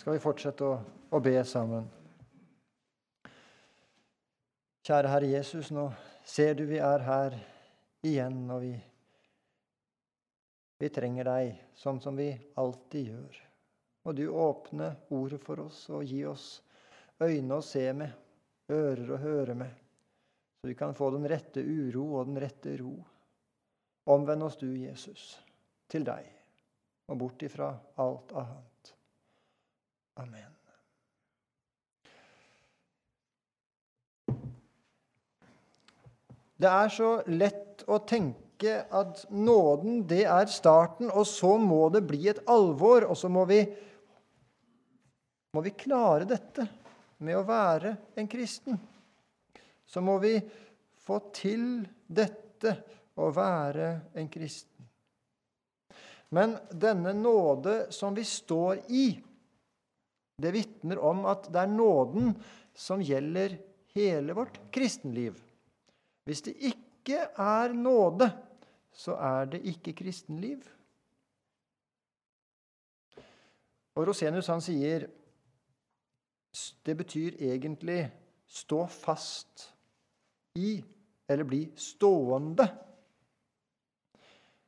skal vi fortsette å, å be sammen. Kjære Herre Jesus, nå ser du vi er her igjen, og vi, vi trenger deg sånn som vi alltid gjør. Og du åpne ordet for oss og gi oss øyne å se med, ører å høre med, så vi kan få den rette uro og den rette ro. Omvend oss du, Jesus, til deg, og bort ifra alt annet. Amen. Det er så lett å tenke at nåden, det er starten, og så må det bli et alvor, og så må vi, må vi klare dette med å være en kristen. Så må vi få til dette å være en kristen. Men denne nåde som vi står i, det vitner om at det er nåden som gjelder hele vårt kristenliv. Hvis det ikke er nåde, så er det ikke kristenliv. Og Rosenius han sier det betyr egentlig stå fast i, eller bli stående.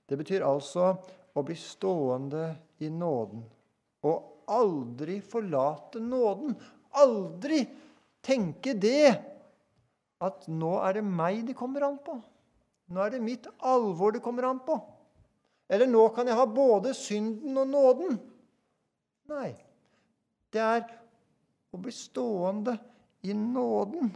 Det betyr altså å bli stående i nåden og aldri forlate nåden. Aldri tenke det at nå er det meg det kommer an på. Nå er det mitt alvor det kommer an på. Eller nå kan jeg ha både synden og nåden. Nei. Det er å bli stående i nåden.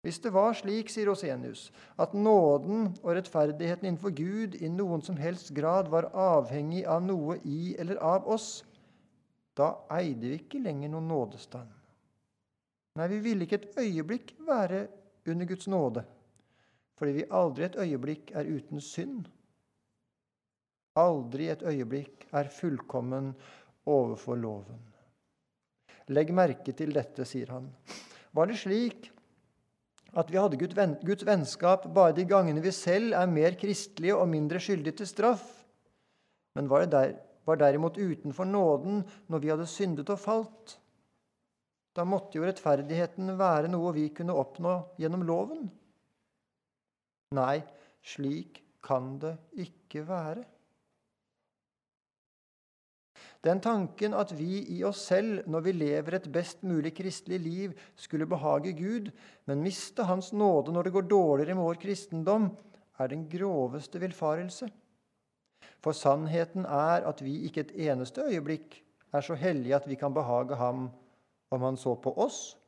Hvis det var slik, sier Osenius, at nåden og rettferdigheten innenfor Gud i noen som helst grad var avhengig av noe i eller av oss, da eide vi ikke lenger noen nådestand. Nei, vi ville ikke et øyeblikk være under Guds nåde, fordi vi aldri et øyeblikk er uten synd. Aldri et øyeblikk er fullkommen overfor loven. Legg merke til dette, sier han. Var det slik at vi hadde Guds vennskap bare de gangene vi selv er mer kristelige og mindre skyldige til straff, men var, der, var derimot utenfor nåden når vi hadde syndet og falt. Da måtte jo rettferdigheten være noe vi kunne oppnå gjennom loven. Nei, slik kan det ikke være. Den tanken at vi i oss selv, når vi lever et best mulig kristelig liv, skulle behage Gud, men miste Hans nåde når det går dårligere med vår kristendom, er den groveste villfarelse. For sannheten er at vi ikke et eneste øyeblikk er så hellige at vi kan behage ham om han så på oss.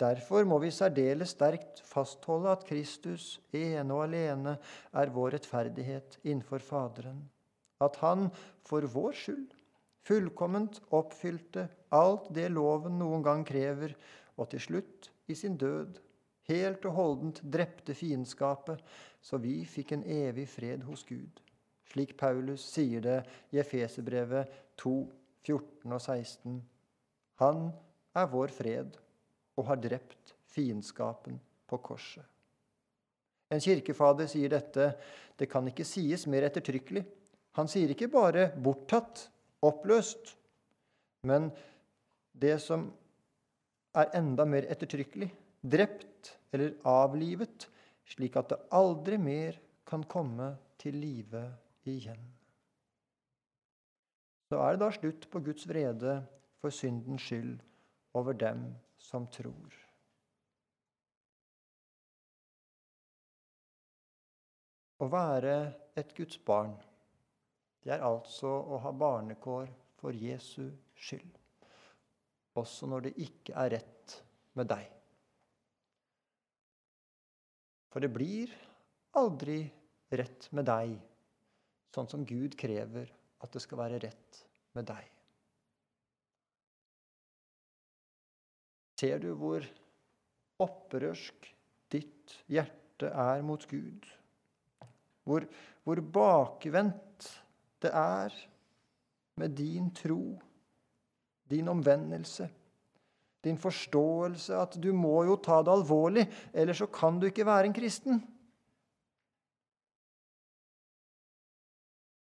Derfor må vi særdeles sterkt fastholde at Kristus ene og alene er vår rettferdighet innenfor Faderen at han for vår skyld fullkomment oppfylte alt det loven noen gang krever, og til slutt, i sin død, helt og holdent drepte fiendskapet, så vi fikk en evig fred hos Gud. Slik Paulus sier det i Efeserbrevet 2, 14 og 16. Han er vår fred og har drept fiendskapen på korset. En kirkefader sier dette, det kan ikke sies mer ettertrykkelig. Han sier ikke bare 'borttatt', 'oppløst', men det som er enda mer ettertrykkelig drept eller avlivet, slik at det aldri mer kan komme til live igjen. Så er det da slutt på Guds vrede for syndens skyld over dem som tror. Å være et Guds barn det er altså å ha barnekår for Jesu skyld, også når det ikke er rett med deg. For det blir aldri rett med deg, sånn som Gud krever at det skal være rett med deg. Ser du hvor opprørsk ditt hjerte er mot Gud? Hvor, hvor bakvendt det er med din tro, din omvendelse, din forståelse at du må jo ta det alvorlig, ellers så kan du ikke være en kristen.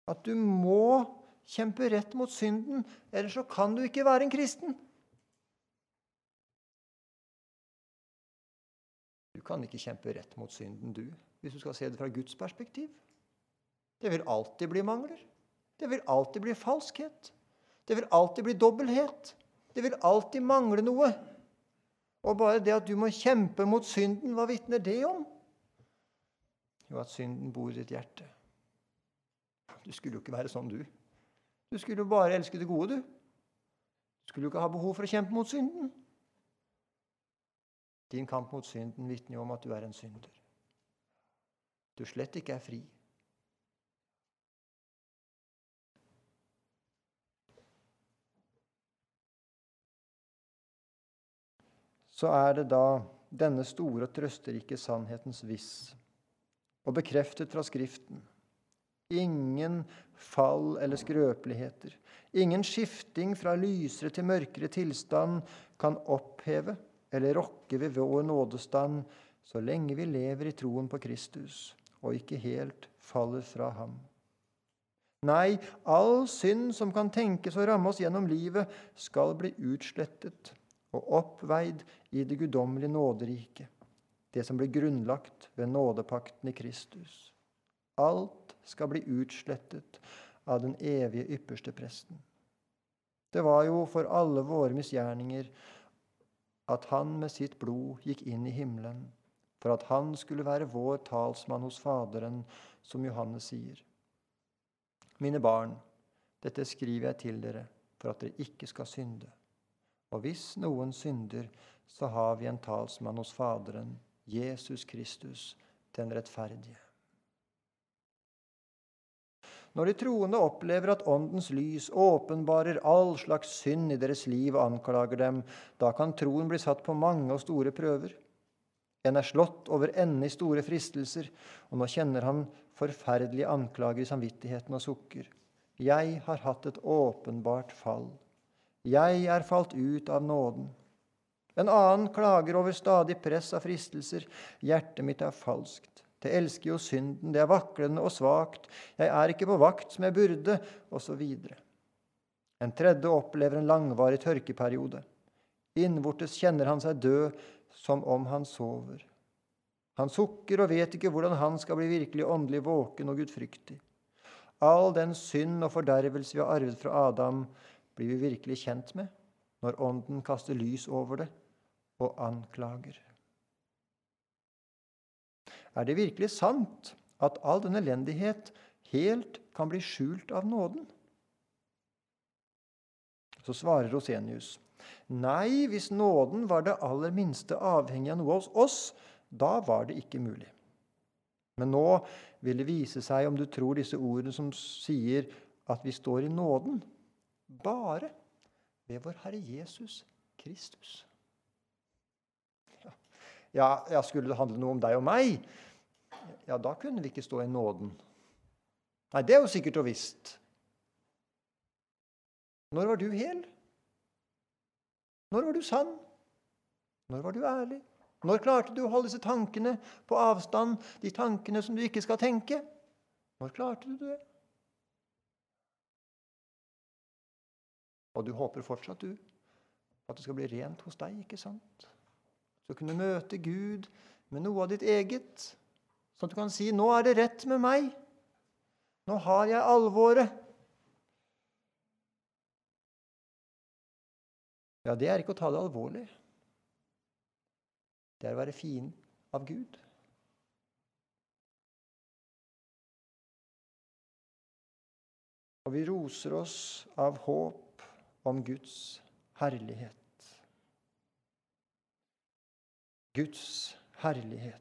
At du må kjempe rett mot synden, ellers så kan du ikke være en kristen. Du kan ikke kjempe rett mot synden, du, hvis du skal se det fra Guds perspektiv. Det vil alltid bli mangler. Det vil alltid bli falskhet. Det vil alltid bli dobbelthet. Det vil alltid mangle noe. Og bare det at du må kjempe mot synden, hva vitner det om? Jo, at synden bor i ditt hjerte. Du skulle jo ikke være sånn, du. Du skulle jo bare elske det gode, du. Du skulle jo ikke ha behov for å kjempe mot synden. Din kamp mot synden vitner jo om at du er en synder. Du slett ikke er fri. Så er det da denne store og trøsterike sannhetens viss, og bekreftet fra Skriften. Ingen fall eller skrøpeligheter, ingen skifting fra lysere til mørkere tilstand kan oppheve eller rokke ved vår nådestand så lenge vi lever i troen på Kristus og ikke helt faller fra ham. Nei, all synd som kan tenkes å ramme oss gjennom livet, skal bli utslettet og oppveid i det guddommelige nåderike, det som blir grunnlagt ved nådepakten i Kristus. Alt skal bli utslettet av den evige ypperste presten. Det var jo for alle våre misgjerninger at han med sitt blod gikk inn i himmelen, for at han skulle være vår talsmann hos Faderen, som Johannes sier. Mine barn, dette skriver jeg til dere for at dere ikke skal synde. Og hvis noen synder, så har vi en talsmann hos Faderen, Jesus Kristus, den rettferdige. Når de troende opplever at Åndens lys åpenbarer all slags synd i deres liv og anklager dem, da kan troen bli satt på mange og store prøver. En er slått over ende i store fristelser, og nå kjenner han forferdelige anklager i samvittigheten og sukker. Jeg har hatt et åpenbart fall. Jeg er falt ut av nåden. En annen klager over stadig press av fristelser. Hjertet mitt er falskt. Det elsker jo synden, det er vaklende og svakt, jeg er ikke på vakt som jeg burde, osv. En tredje opplever en langvarig tørkeperiode. Innvortes kjenner han seg død som om han sover. Han sukker og vet ikke hvordan han skal bli virkelig åndelig våken og gudfryktig. All den synd og fordervelse vi har arvet fra Adam, blir vi virkelig kjent med når Ånden kaster lys over det og anklager. Er det virkelig sant at all den elendighet helt kan bli skjult av nåden? Så svarer Rosenius. Nei, hvis nåden var det aller minste avhengig av noe hos oss, da var det ikke mulig. Men nå vil det vise seg om du tror disse ordene som sier at vi står i nåden, bare ved vår Herre Jesus Kristus. Ja, ja, skulle det handle noe om deg og meg, ja, da kunne vi ikke stå i nåden. Nei, det er jo sikkert og visst. Når var du hel? Når var du sann? Når var du ærlig? Når klarte du å holde disse tankene på avstand, de tankene som du ikke skal tenke? Når klarte du det? Og du håper fortsatt, du, at det skal bli rent hos deg, ikke sant? Så kunne møte Gud med noe av ditt eget, sånn at du kan si 'Nå er det rett med meg. Nå har jeg alvoret.' Ja, det er ikke å ta det alvorlig. Det er å være fin av Gud. Og vi roser oss av håp om Guds herlighet. Guds herlighet.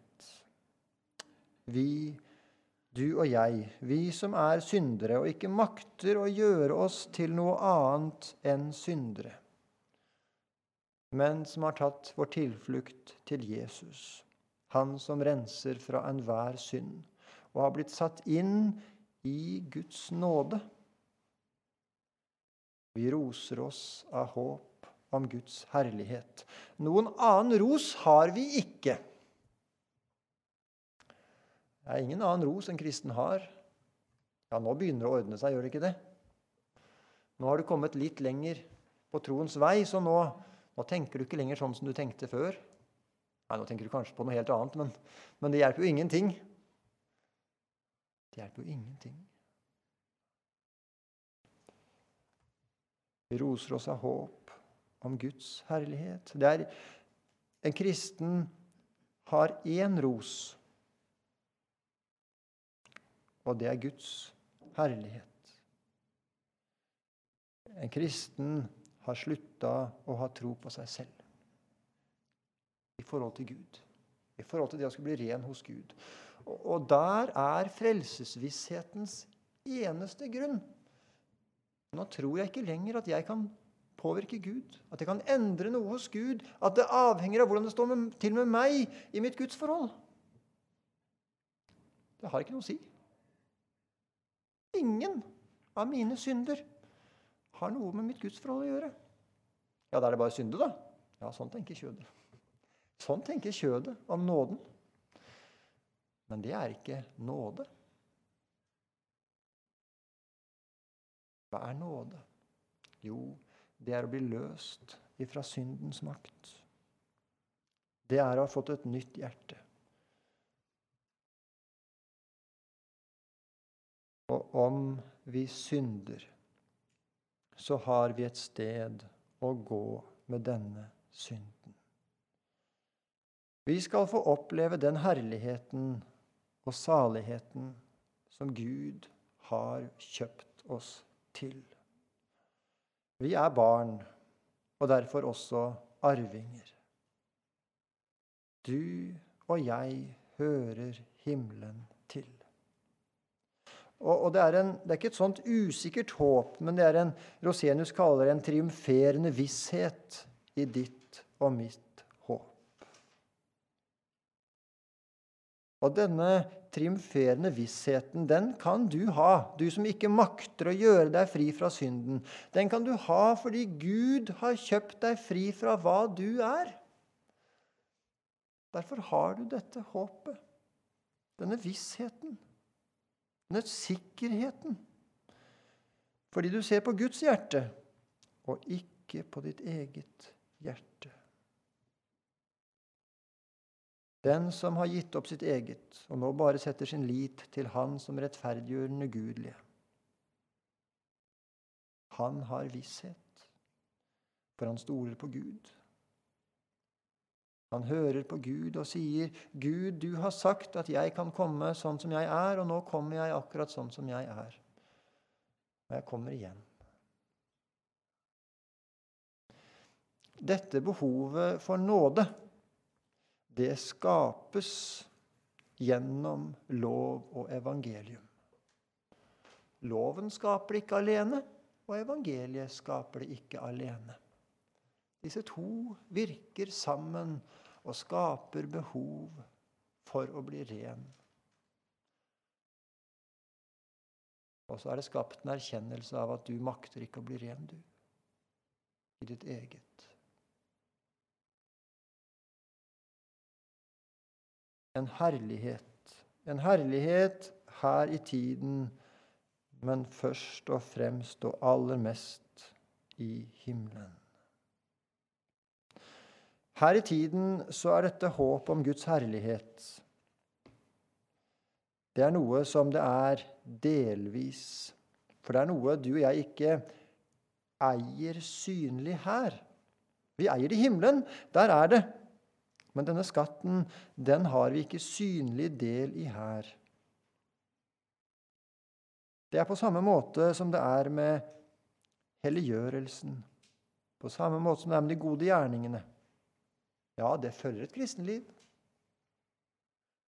Vi, du og jeg, vi som er syndere og ikke makter å gjøre oss til noe annet enn syndere, men som har tatt vår tilflukt til Jesus, han som renser fra enhver synd, og har blitt satt inn i Guds nåde. Vi roser oss av håp om Guds herlighet. Noen annen ros har vi ikke. Det er ingen annen ros en kristen har Ja, nå begynner det å ordne seg, gjør det ikke det? Nå har du kommet litt lenger på troens vei, så nå, nå tenker du ikke lenger sånn som du tenkte før. Nei, nå tenker du kanskje på noe helt annet, men, men det hjelper jo ingenting. Det hjelper jo ingenting. Roser oss av håp om Guds herlighet. Det er En kristen har én ros, og det er Guds herlighet. En kristen har slutta å ha tro på seg selv i forhold til Gud. I forhold til det å skulle bli ren hos Gud. Og, der er frelsesvisshetens eneste grunn. Nå tror jeg ikke lenger at jeg kan påvirke Gud, at jeg kan endre noe hos Gud, at det avhenger av hvordan det står med, til med meg i mitt gudsforhold. Det har ikke noe å si. Ingen av mine synder har noe med mitt gudsforhold å gjøre. Ja, da er det bare synde, da. Ja, sånn tenker kjødet. Sånn tenker kjødet om nåden. Men det er ikke nåde. Hva er nåde? Jo, det er å bli løst ifra syndens makt. Det er å ha fått et nytt hjerte. Og om vi synder, så har vi et sted å gå med denne synden. Vi skal få oppleve den herligheten og saligheten som Gud har kjøpt oss til. Vi er barn, og derfor også arvinger. Du og jeg hører himmelen til. Og, og det, er en, det, er ikke et sånt usikkert håp, men det er en Rosenius kaller det en triumferende visshet i ditt og mitt håp. Og denne triumferende vissheten, den kan du ha, du som ikke makter å gjøre deg fri fra synden. Den kan du ha fordi Gud har kjøpt deg fri fra hva du er. Derfor har du dette håpet, denne vissheten, denne sikkerheten. Fordi du ser på Guds hjerte og ikke på ditt eget hjerte. Den som har gitt opp sitt eget, og nå bare setter sin lit til Han som rettferdiggjør den ugudelige. Han har visshet, for han stoler på Gud. Han hører på Gud og sier, 'Gud, du har sagt at jeg kan komme sånn som jeg er, og nå kommer jeg akkurat sånn som jeg er.' Og jeg kommer igjen. Dette behovet for nåde det skapes gjennom lov og evangelium. Loven skaper det ikke alene, og evangeliet skaper det ikke alene. Disse to virker sammen og skaper behov for å bli ren. Og så er det skapt en erkjennelse av at du makter ikke å bli ren, du, i ditt eget. En herlighet. En herlighet her i tiden, men først og fremst og aller mest i himmelen. Her i tiden så er dette håp om Guds herlighet. Det er noe som det er delvis. For det er noe du og jeg ikke eier synlig her. Vi eier det i himmelen. Der er det. Men denne skatten, den har vi ikke synlig del i her. Det er på samme måte som det er med helliggjørelsen. På samme måte som det er med de gode gjerningene. Ja, det følger et kristenliv.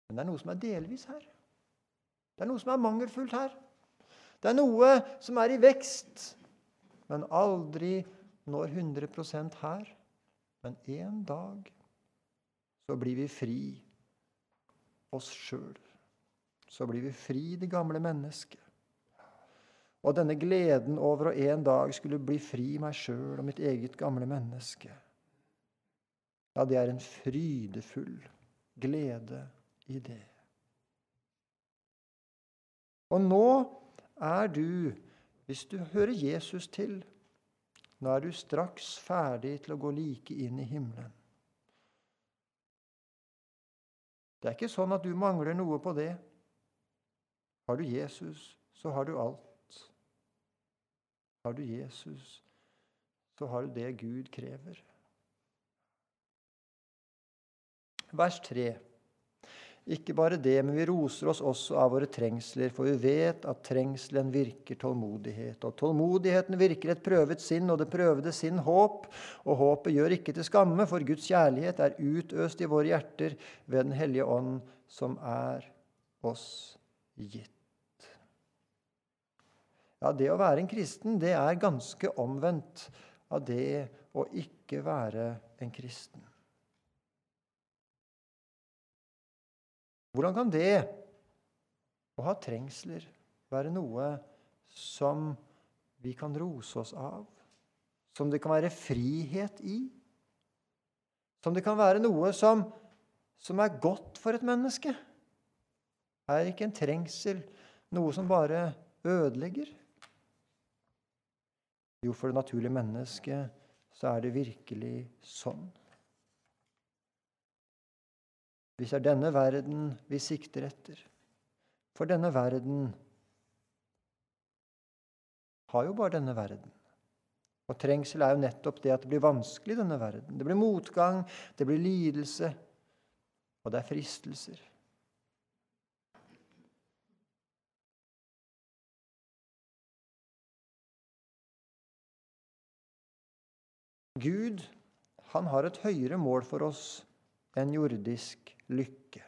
Men det er noe som er delvis her. Det er noe som er mangelfullt her. Det er noe som er i vekst, men aldri når 100% her. Men en dag så blir vi fri oss sjøl. Så blir vi fri det gamle mennesket. Og denne gleden over å en dag skulle bli fri meg sjøl og mitt eget gamle menneske, ja, det er en frydefull glede i det. Og nå er du, hvis du hører Jesus til, nå er du straks ferdig til å gå like inn i himmelen. Det er ikke sånn at du mangler noe på det. Har du Jesus, så har du alt. Har du Jesus, så har du det Gud krever. Vers 3. Ikke bare det, men vi roser oss også av våre trengsler, for vi vet at trengselen virker tålmodighet. Og tålmodigheten virker et prøvet sinn, og det prøvede sinn håp. Og håpet gjør ikke til skamme, for Guds kjærlighet er utøst i våre hjerter ved Den hellige ånd, som er oss gitt. Ja, det å være en kristen, det er ganske omvendt av det å ikke være en kristen. Hvordan kan det å ha trengsler være noe som vi kan rose oss av? Som det kan være frihet i? Som det kan være noe som, som er godt for et menneske? Er ikke en trengsel noe som bare ødelegger? Jo, for det naturlige mennesket så er det virkelig sånn. Hvis det er denne verden vi sikter etter. For denne verden har jo bare denne verden. Og trengsel er jo nettopp det at det blir vanskelig i denne verden. Det blir motgang, det blir lidelse, og det er fristelser. Gud, han har et høyere mål for oss enn jordisk lykke.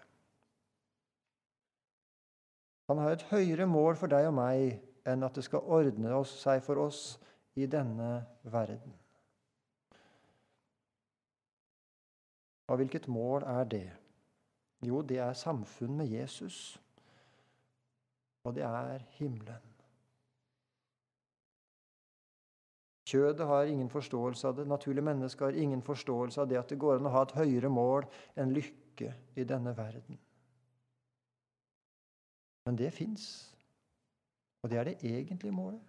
Han har et høyere mål for deg og meg enn at det skal ordne seg for oss i denne verden. Og hvilket mål er det? Jo, det er samfunn med Jesus. Og det er himmelen. Kjødet har ingen forståelse av det. Naturlige mennesker har ingen forståelse av det at det går an å ha et høyere mål enn lykke lykke i denne verden. Men det fins, og det er det egentlige målet.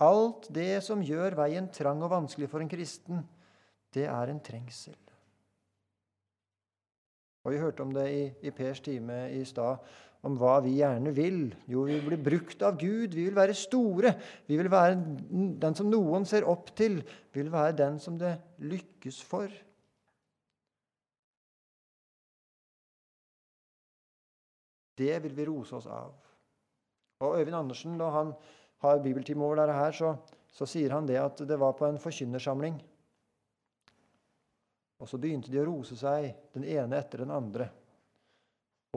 Alt det som gjør veien trang og vanskelig for en kristen, det er en trengsel. Og Vi hørte om det i, i Pers time i stad, om hva vi gjerne vil. Jo, vi vil bli brukt av Gud. Vi vil være store. Vi vil være den som noen ser opp til. Vi vil være den som det lykkes for. Det vil vi rose oss av. Og Øyvind Andersen, da han har bibeltime over dette her, så, så, sier han det at det var på en forkynnersamling. Og så begynte de å rose seg, den ene etter den andre,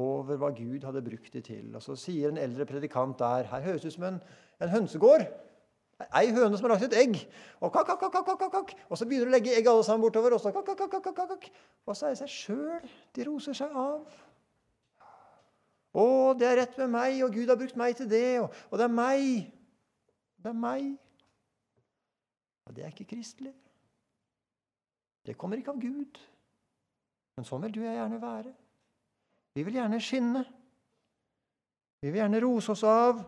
over hva Gud hadde brukt de til. Og så sier en eldre predikant der Her høres det ut som en, en hønsegård. Ei høne som har lagt et egg. Og, kak, kak, kak, kak, og så begynner de å legge egg alle sammen bortover. Og så, kak, kak, kak, kak, og så er det seg sjøl de roser seg av. 'Å, det er rett med meg, og Gud har brukt meg til det.' Og, og det er meg. Det er meg. Og det er ikke kristelig. Det kommer ikke av Gud. Men sånn vil du og jeg gjerne være. Vi vil gjerne skinne. Vi vil gjerne rose oss av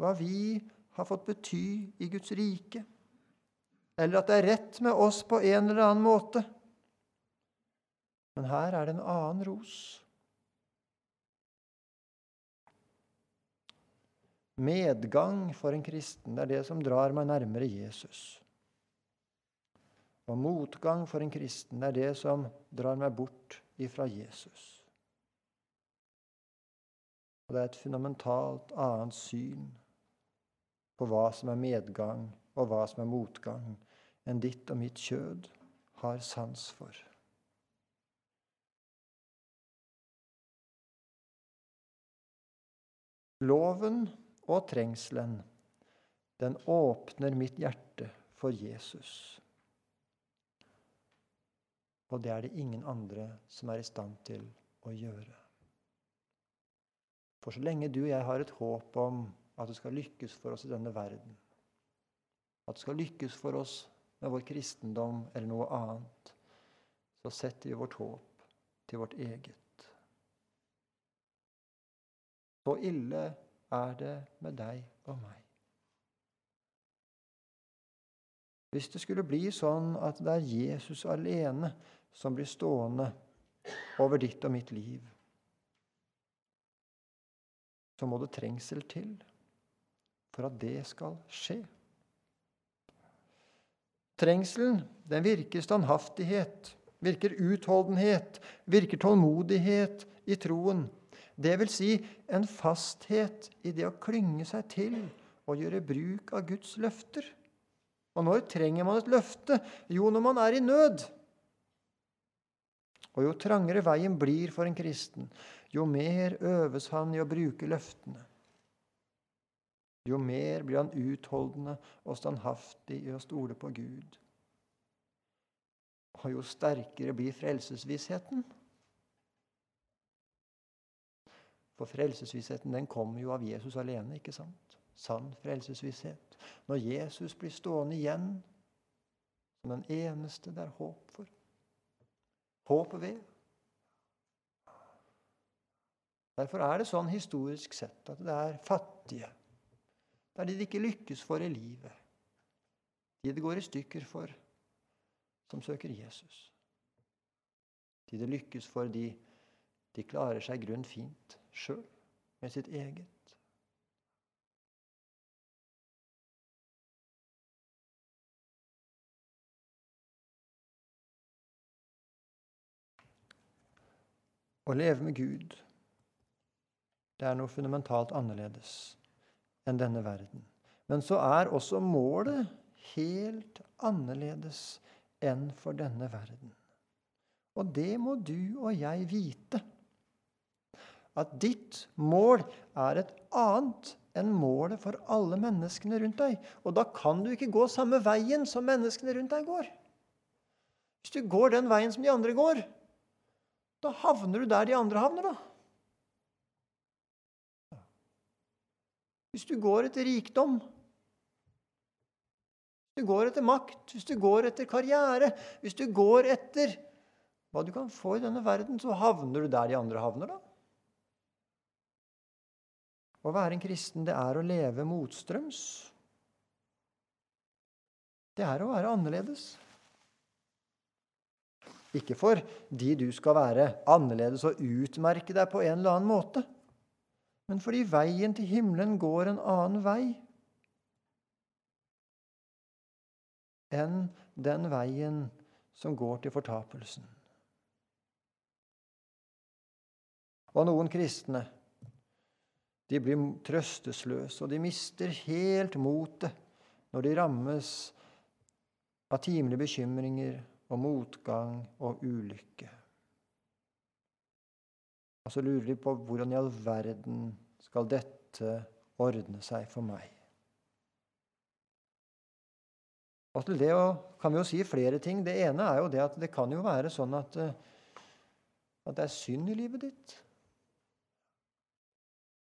hva vi har fått bety i Guds rike, eller at det er rett med oss på en eller annen måte. Men her er det en annen ros. Medgang for en kristen det er det som drar meg nærmere Jesus. Og motgang for en kristen er det som drar meg bort ifra Jesus. Og det er et fundamentalt annet syn på hva som er medgang, og hva som er motgang, enn ditt og mitt kjød har sans for. Loven og trengselen, den åpner mitt hjerte for Jesus. Og det er det ingen andre som er i stand til å gjøre. For så lenge du og jeg har et håp om at det skal lykkes for oss i denne verden, at det skal lykkes for oss med vår kristendom eller noe annet, så setter vi vårt håp til vårt eget. Så ille er det med deg og meg. Hvis det skulle bli sånn at det er Jesus alene som blir stående over ditt og mitt liv, så må det trengsel til for at det skal skje. Trengselen den virker standhaftighet, virker utholdenhet, virker tålmodighet i troen. Det vil si en fasthet i det å klynge seg til og gjøre bruk av Guds løfter. Og når trenger man et løfte? Jo, når man er i nød. Og jo trangere veien blir for en kristen, jo mer øves han i å bruke løftene. Jo mer blir han utholdende og standhaftig i å stole på Gud. Og jo sterkere blir frelsesvissheten. For frelsesvissheten den kommer jo av Jesus alene, ikke sant? Sann frelsesvisshet. Når Jesus blir stående igjen som den eneste det er håp for. Håp ved. Derfor er det sånn historisk sett at det er fattige. Det er de det ikke lykkes for i livet. De det går i stykker for, som søker Jesus. De det lykkes for, de, de klarer seg grunn fint sjøl, med sitt eget. Å leve med Gud det er noe fundamentalt annerledes enn denne verden. Men så er også målet helt annerledes enn for denne verden. Og det må du og jeg vite. At ditt mål er et annet enn målet for alle menneskene rundt deg. Og da kan du ikke gå samme veien som menneskene rundt deg går. Hvis du går den veien som de andre går, da havner du der de andre havner, da. Hvis du går etter rikdom, hvis du går etter makt, hvis du går etter karriere, hvis du går etter hva du kan få i denne verden, så havner du der de andre havner, da. Å være en kristen, det er å leve motstrøms. Det er å være annerledes. Ikke for de du skal være annerledes og utmerke deg på en eller annen måte men fordi veien til himmelen går en annen vei enn den veien som går til fortapelsen. Og noen kristne de blir trøstesløse, og de mister helt motet når de rammes av timelige bekymringer og motgang og ulykke. Og så lurer de på hvordan i all verden skal dette ordne seg for meg? Og til det kan vi jo si flere ting. Det ene er jo det at det kan jo være sånn at, eh, at det er synd i livet ditt.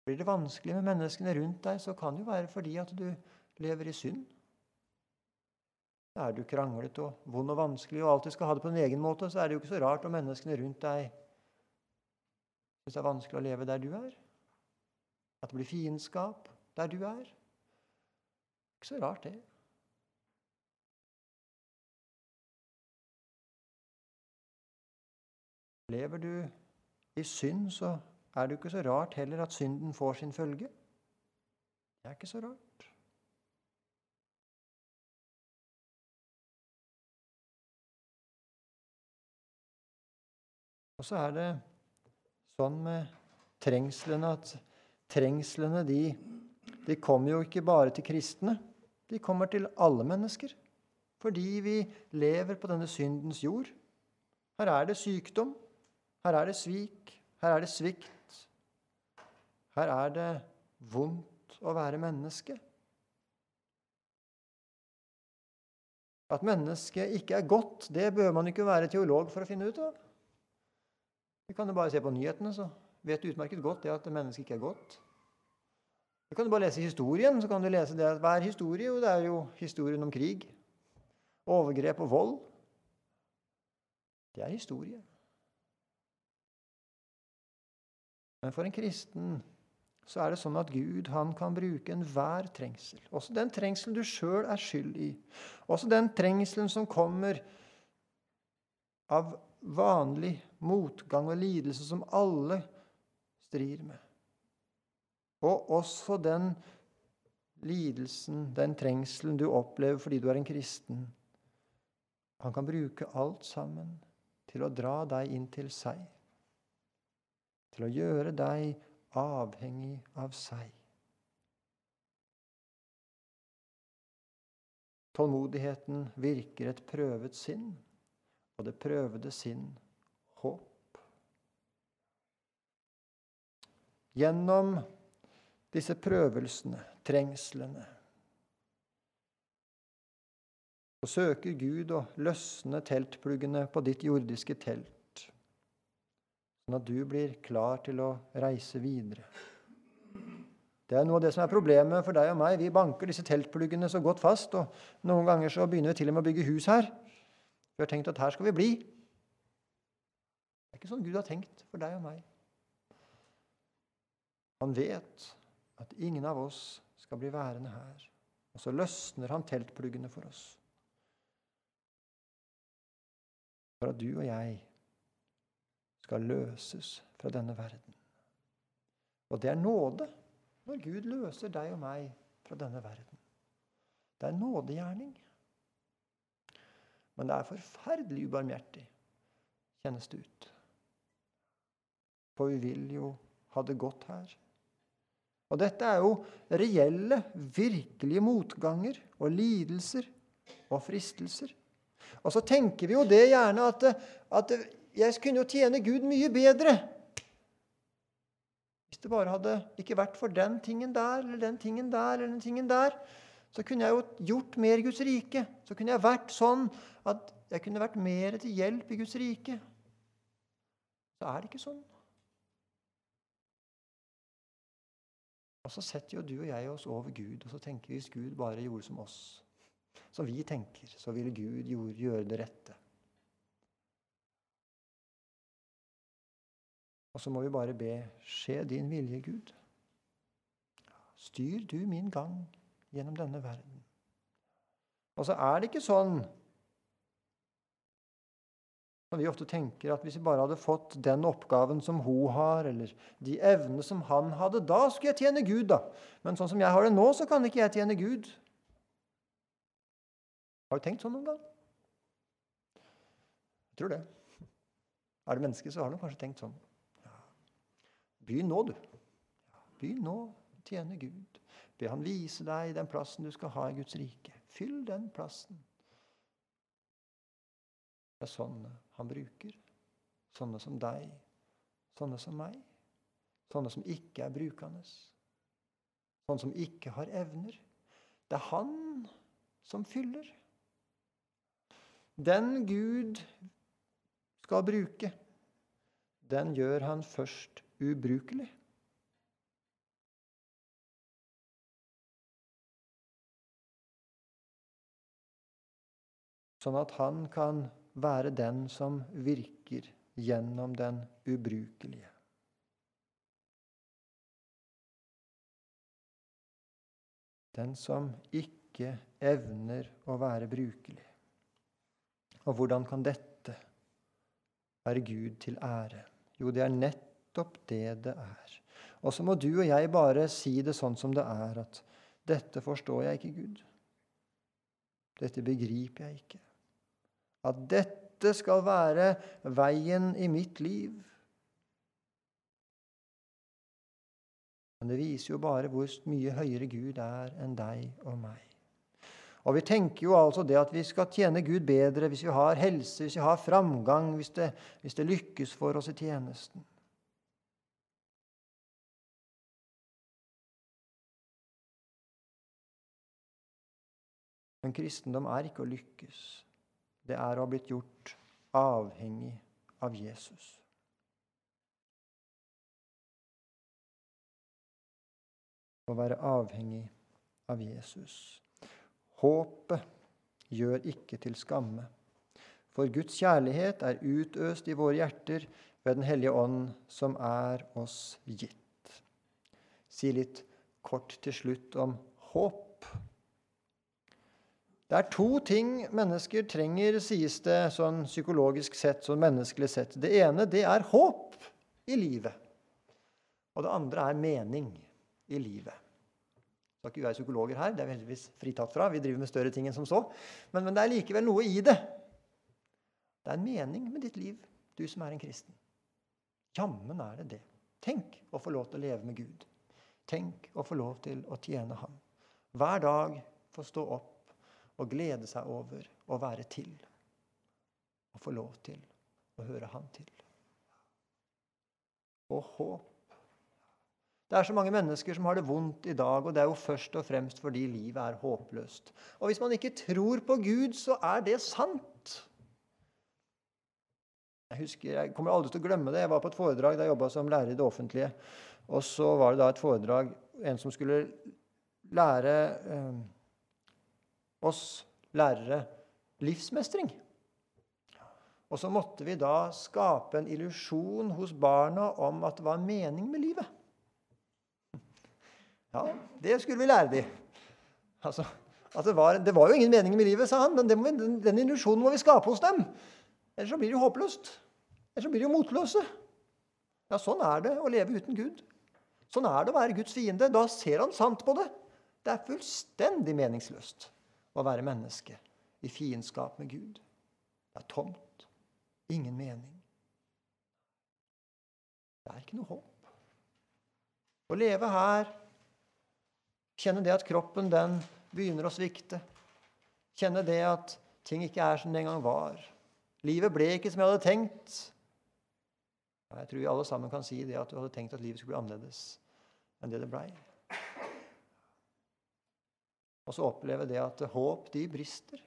Blir det vanskelig med menneskene rundt deg, så kan det jo være fordi at du lever i synd. Er du kranglet og vond og vanskelig og alltid skal ha det på din egen måte, så er det jo ikke så rart om menneskene rundt deg syns det er vanskelig å leve der du er. At det blir fiendskap der du er. Ikke så rart, det. Lever du i synd, så er det jo ikke så rart heller at synden får sin følge. Det er ikke så rart. Og så er det sånn med trengslene at trengslene de, de kommer jo ikke bare til kristne. De kommer til alle mennesker. Fordi vi lever på denne syndens jord. Her er det sykdom. Her er det svik. Her er det svikt. Her er det vondt å være menneske. At mennesket ikke er godt, det bør man ikke være teolog for å finne ut av. Vi kan jo bare se på nyhetene, så vet du utmerket godt det at mennesket ikke er godt. Du kan du bare lese historien, så kan du lese det at hva er historie? Jo, det er jo historien om krig. Overgrep og vold. Det er historie. Men for en kristen så er det sånn at Gud han kan bruke enhver trengsel. Også den trengselen du sjøl er skyld i. Også den trengselen som kommer av vanlig motgang og lidelse som alle strir med. Og også den lidelsen, den trengselen du opplever fordi du er en kristen. Han kan bruke alt sammen til å dra deg inn til seg. Til å gjøre deg avhengig av seg. Tålmodigheten virker et prøvet sinn, og det prøvede sinn håp. Gjennom disse prøvelsene, trengslene, så søker Gud å løsne teltpluggene på ditt jordiske telt, sånn at du blir klar til å reise videre. Det er noe av det som er problemet for deg og meg. Vi banker disse teltpluggene så godt fast, og noen ganger så begynner vi til og med å bygge hus her. Vi har tenkt at her skal vi bli. Det er ikke sånn Gud har tenkt for deg og meg. Han vet at ingen av oss skal bli værende her. Og så løsner han teltpluggene for oss. For at du og jeg skal løses fra denne verden. Og det er nåde når Gud løser deg og meg fra denne verden. Det er nådegjerning. Men det er forferdelig ubarmhjertig, kjennes det ut. For vi vil jo ha det godt her. Og dette er jo reelle, virkelige motganger og lidelser og fristelser. Og så tenker vi jo det gjerne at, at jeg kunne jo tjene Gud mye bedre hvis det bare hadde ikke vært for den tingen der eller den tingen der, eller den tingen der, så kunne jeg jo gjort mer Guds rike. Så kunne jeg vært sånn at jeg kunne vært mer til hjelp i Guds rike. Så er det ikke sånn. Og så setter jo du og jeg oss over Gud, og så tenker vi hvis Gud bare gjorde som oss, som vi tenker, så ville Gud gjøre det rette. Og så må vi bare be skje din vilje, Gud. Styr du min gang gjennom denne verden. Og så er det ikke sånn og vi ofte tenker at hvis vi bare hadde fått den oppgaven som hun har, eller de evnene som han hadde, da skulle jeg tjene Gud, da. Men sånn som jeg har det nå, så kan ikke jeg tjene Gud. Har du tenkt sånn noen gang? Jeg tror det. Er du menneske, så har du kanskje tenkt sånn. Begynn nå, du. Begynn nå å tjene Gud. Be Han vise deg den plassen du skal ha i Guds rike. Fyll den plassen. Det er sånne han bruker. Sånne som deg. Sånne som meg. Sånne som ikke er brukende. Sånne som ikke har evner. Det er han som fyller. Den Gud skal bruke, den gjør han først ubrukelig. Sånn at han kan være den som virker gjennom den ubrukelige. Den som ikke evner å være brukelig. Og hvordan kan dette være Gud til ære? Jo, det er nett nettopp det det er. Og så må du og jeg bare si det sånn som det er, at dette forstår jeg ikke, Gud. Dette begriper jeg ikke. At dette skal være veien i mitt liv. Men det viser jo bare hvor mye høyere Gud er enn deg og meg. Og Vi tenker jo altså det at vi skal tjene Gud bedre hvis vi har helse, hvis vi har framgang, hvis det, hvis det lykkes for oss i tjenesten. Men kristendom er ikke å lykkes. Det er å ha blitt gjort avhengig av Jesus. Å være avhengig av Jesus. Håpet gjør ikke til skamme. For Guds kjærlighet er utøst i våre hjerter ved Den hellige ånd, som er oss gitt. si litt kort til slutt om håp. Det er to ting mennesker trenger, sies det sånn psykologisk sett, sånn menneskelig sett. Det ene det er håp i livet. Og det andre er mening i livet. Skal ikke være psykologer her, det er vi heldigvis fritatt fra. Vi driver med større ting enn som så. Men, men det er likevel noe i det. Det er en mening med ditt liv, du som er en kristen. Jammen er det det. Tenk å få lov til å leve med Gud. Tenk å få lov til å tjene Ham. Hver dag få stå opp og glede seg over å være til. Og få lov til å høre Han til. Og håp. Det er så mange mennesker som har det vondt i dag, og det er jo først og fremst fordi livet er håpløst. Og hvis man ikke tror på Gud, så er det sant. Jeg husker, jeg kommer aldri til å glemme det. Jeg var på et foredrag da jeg jobba som lærer i det offentlige. Og så var det da et foredrag En som skulle lære eh, oss lærere livsmestring. Og så måtte vi da skape en illusjon hos barna om at det var en mening med livet. Ja, det skulle vi lære dem. Altså, det var, det, var, jo ingen mening med livet, sa han, men vi, den, den illusjonen må vi skape hos dem. Ellers så blir det jo håpløst. Ellers så blir de jo motløse. Ja, sånn er det å leve uten Gud. Sånn er det å være Guds fiende. Da ser han sant på det. Det er fullstendig meningsløst å være menneske i fiendskap med Gud. Det er tomt. Ingen mening. Det er ikke noe håp. Å leve her, kjenne det at kroppen den begynner å svikte, kjenne det at ting ikke er som det en gang var. Livet ble ikke som jeg hadde tenkt. Jeg tror vi alle sammen kan si det at du hadde tenkt at livet skulle bli annerledes enn det det blei. Og så oppleve det at håp, de brister.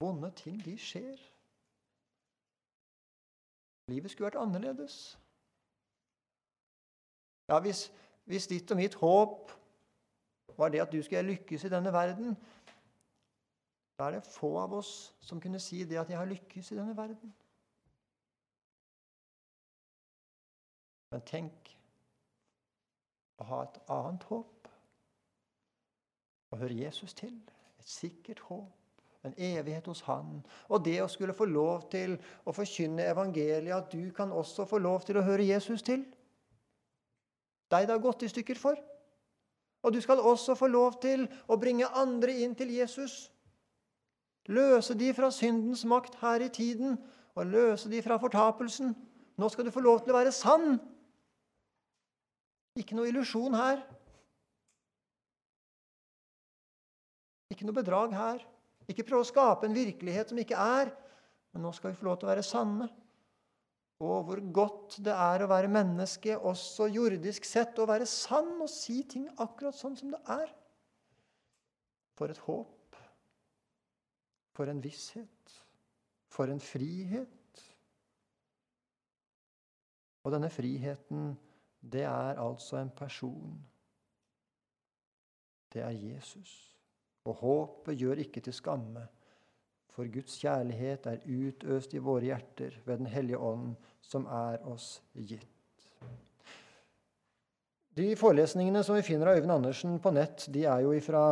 Vonde ting, de skjer. Livet skulle vært annerledes. Ja, hvis, hvis ditt og mitt håp var det at du skulle lykkes i denne verden, da er det få av oss som kunne si det at 'jeg har lykkes i denne verden'. Men tenk å ha et annet håp. Å høre Jesus til. Et sikkert håp. En evighet hos Han. Og det å skulle få lov til å forkynne evangeliet, at du kan også få lov til å høre Jesus til. Deg det har gått i stykker for. Og du skal også få lov til å bringe andre inn til Jesus. Løse de fra syndens makt her i tiden, og løse de fra fortapelsen. Nå skal du få lov til å være sann ikke noe illusjon her. Ikke noe bedrag her. Ikke prøve å skape en virkelighet som ikke er. Men nå skal vi få lov til å være sanne. Å, hvor godt det er å være menneske, også jordisk sett, å være sann og si ting akkurat sånn som det er. For et håp. For en visshet. For en frihet. Og denne friheten det er altså en person. Det er Jesus. Og håpet gjør ikke til skamme, for Guds kjærlighet er utøst i våre hjerter ved Den hellige ånd, som er oss gitt. De forelesningene som vi finner av Øyvind Andersen på nett, de er jo fra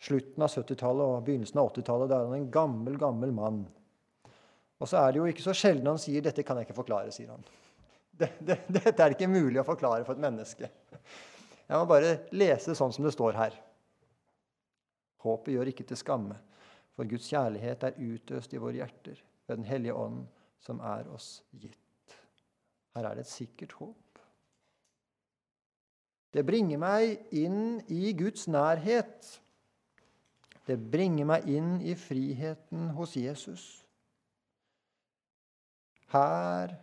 slutten av 70-tallet og begynnelsen av 80-tallet. Da er han en gammel, gammel mann. Og så er det jo ikke så sjelden han sier 'dette kan jeg ikke forklare', sier han. Det, det, dette er ikke mulig å forklare for et menneske. Jeg må bare lese sånn som det står her. Håpet gjør ikke til skamme, for Guds kjærlighet er utøst i våre hjerter ved Den hellige ånd, som er oss gitt. Her er det et sikkert håp. Det bringer meg inn i Guds nærhet. Det bringer meg inn i friheten hos Jesus. Her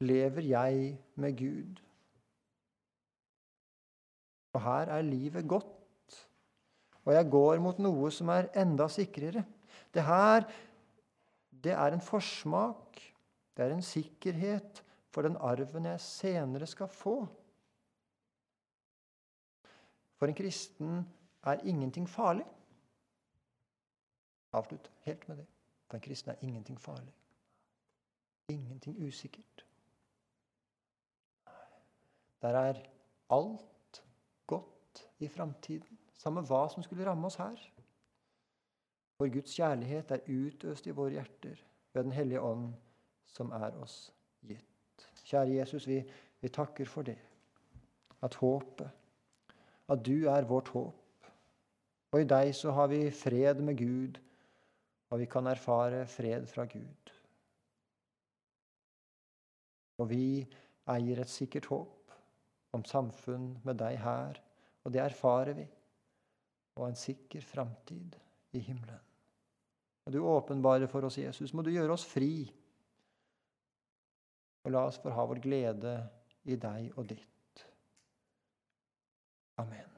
lever jeg med Gud. Og her er livet godt, og jeg går mot noe som er enda sikrere. Det her det er en forsmak, det er en sikkerhet for den arven jeg senere skal få. For en kristen er ingenting farlig. Avslutt helt med det. For en kristen er ingenting farlig. Ingenting usikkert. Der er alt godt i framtiden, samme hva som skulle ramme oss her. For Guds kjærlighet er utøst i våre hjerter ved Den hellige ånd, som er oss gitt. Kjære Jesus, vi, vi takker for det. At håpet, at du er vårt håp. Og i deg så har vi fred med Gud, og vi kan erfare fred fra Gud. Og vi eier et sikkert håp om samfunn med deg her, og det erfarer vi, og en sikker framtid i himmelen. Og du åpenbare for oss, Jesus. Må du gjøre oss fri. Og la oss få ha vår glede i deg og ditt. Amen.